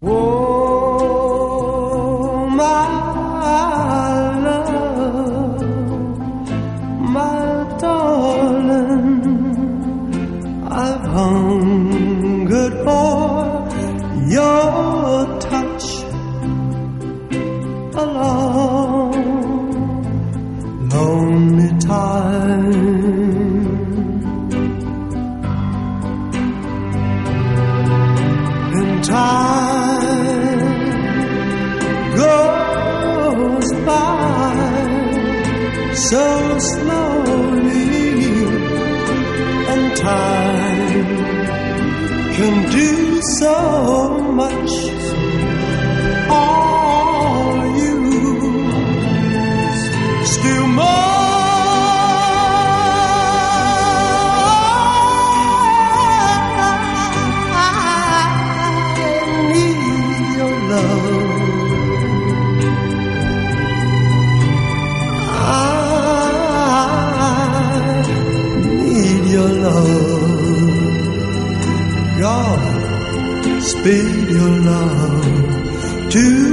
Whoa. time can do so much. Spend your love to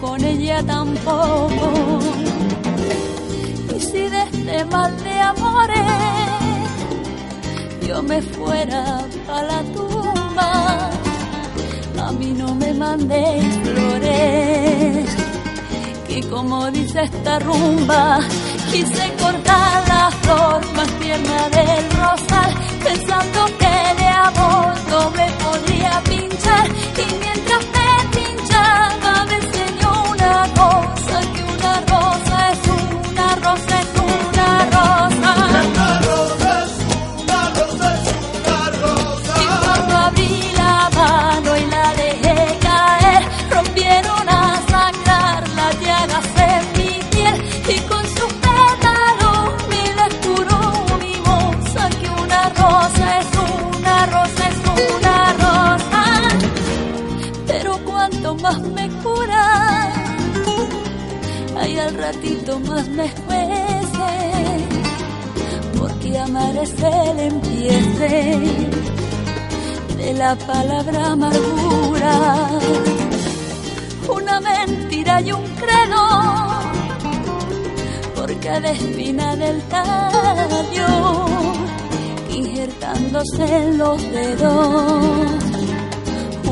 con ella tampoco. Y si de este mal de amores yo me fuera a la tumba, a mí no me mandéis flores. Que como dice esta rumba, Quise cortar la flor más tierna del rosal, pensando que de amor no me podría pinchar. Y mientras la palabra amargura, una mentira y un credo, por cada espina del tallo, injertándose en los dedos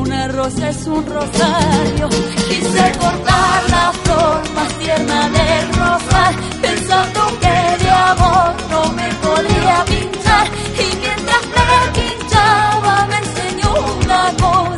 una rosa es un rosario. Quise cortar la flor más tierna del rosal, pensando que de amor no me podía pinchar. Y for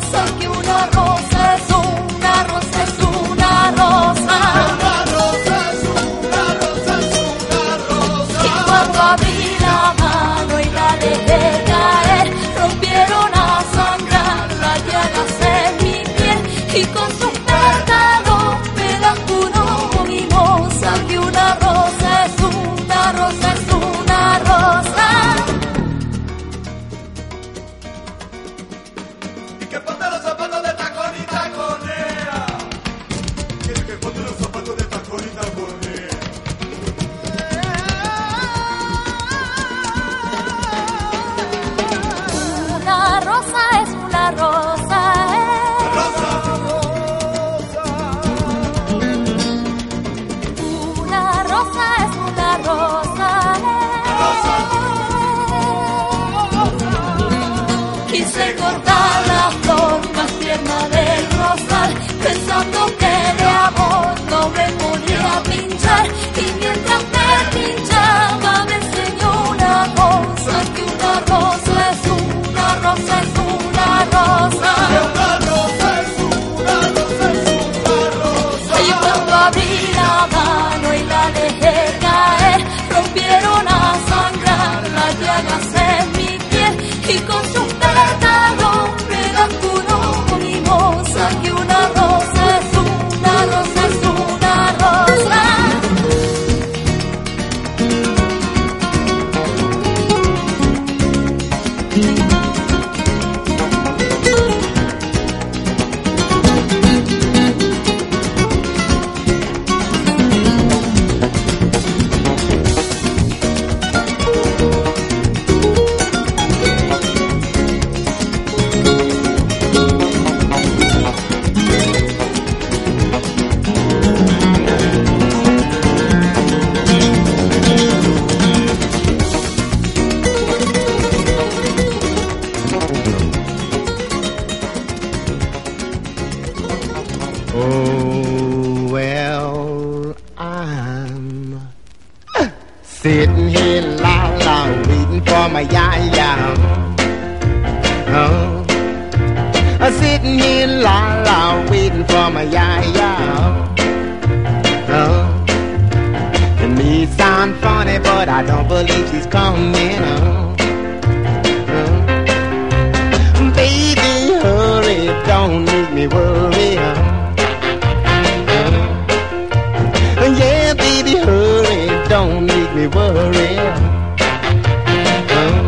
Mm.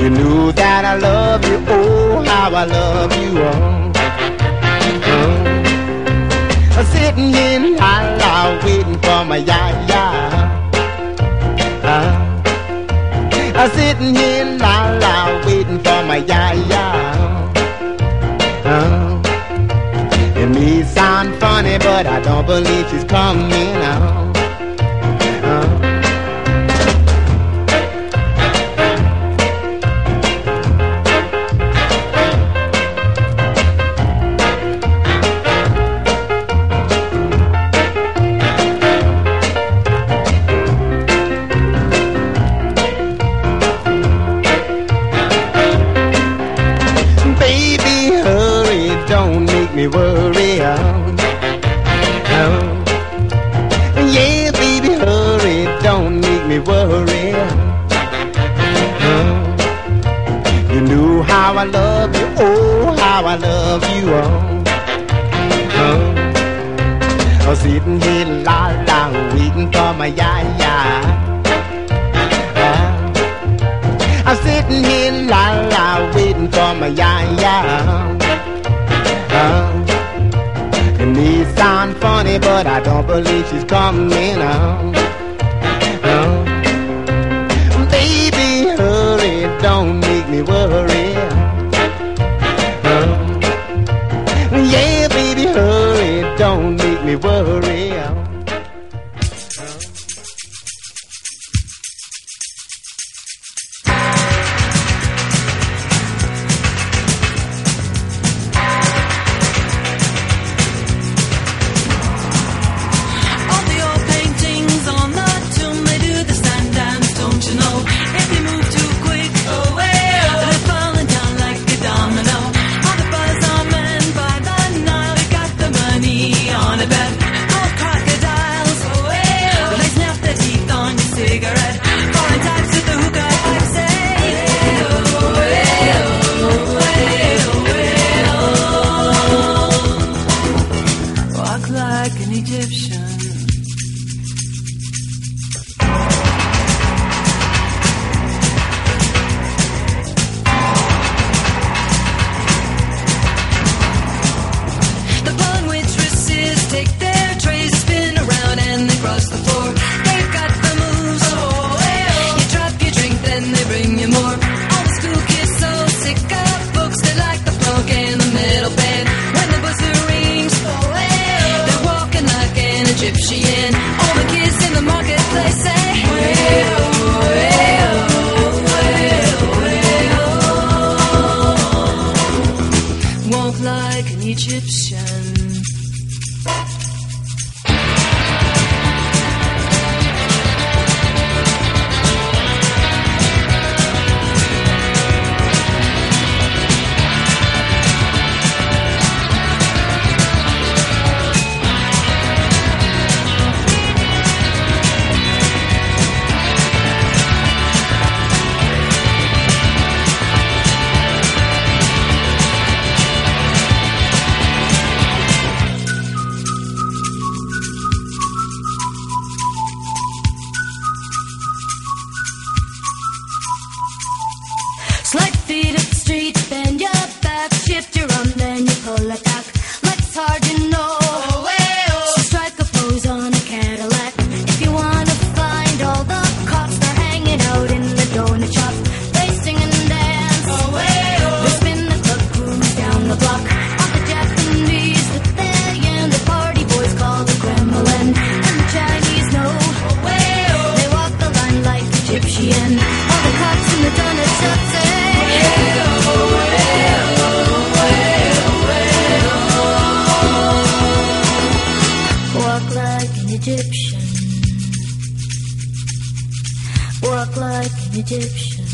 You knew that I love you, oh, how I love you. all. Mm. Sitting in la la, waiting for my ya ya. Uh. Sitting in la la, waiting for my ya ya. It may sound funny, but I don't believe she's coming out. yeah, yeah. Uh, it may sound funny, but I don't believe she's coming. Uh. walk like an Egyptian.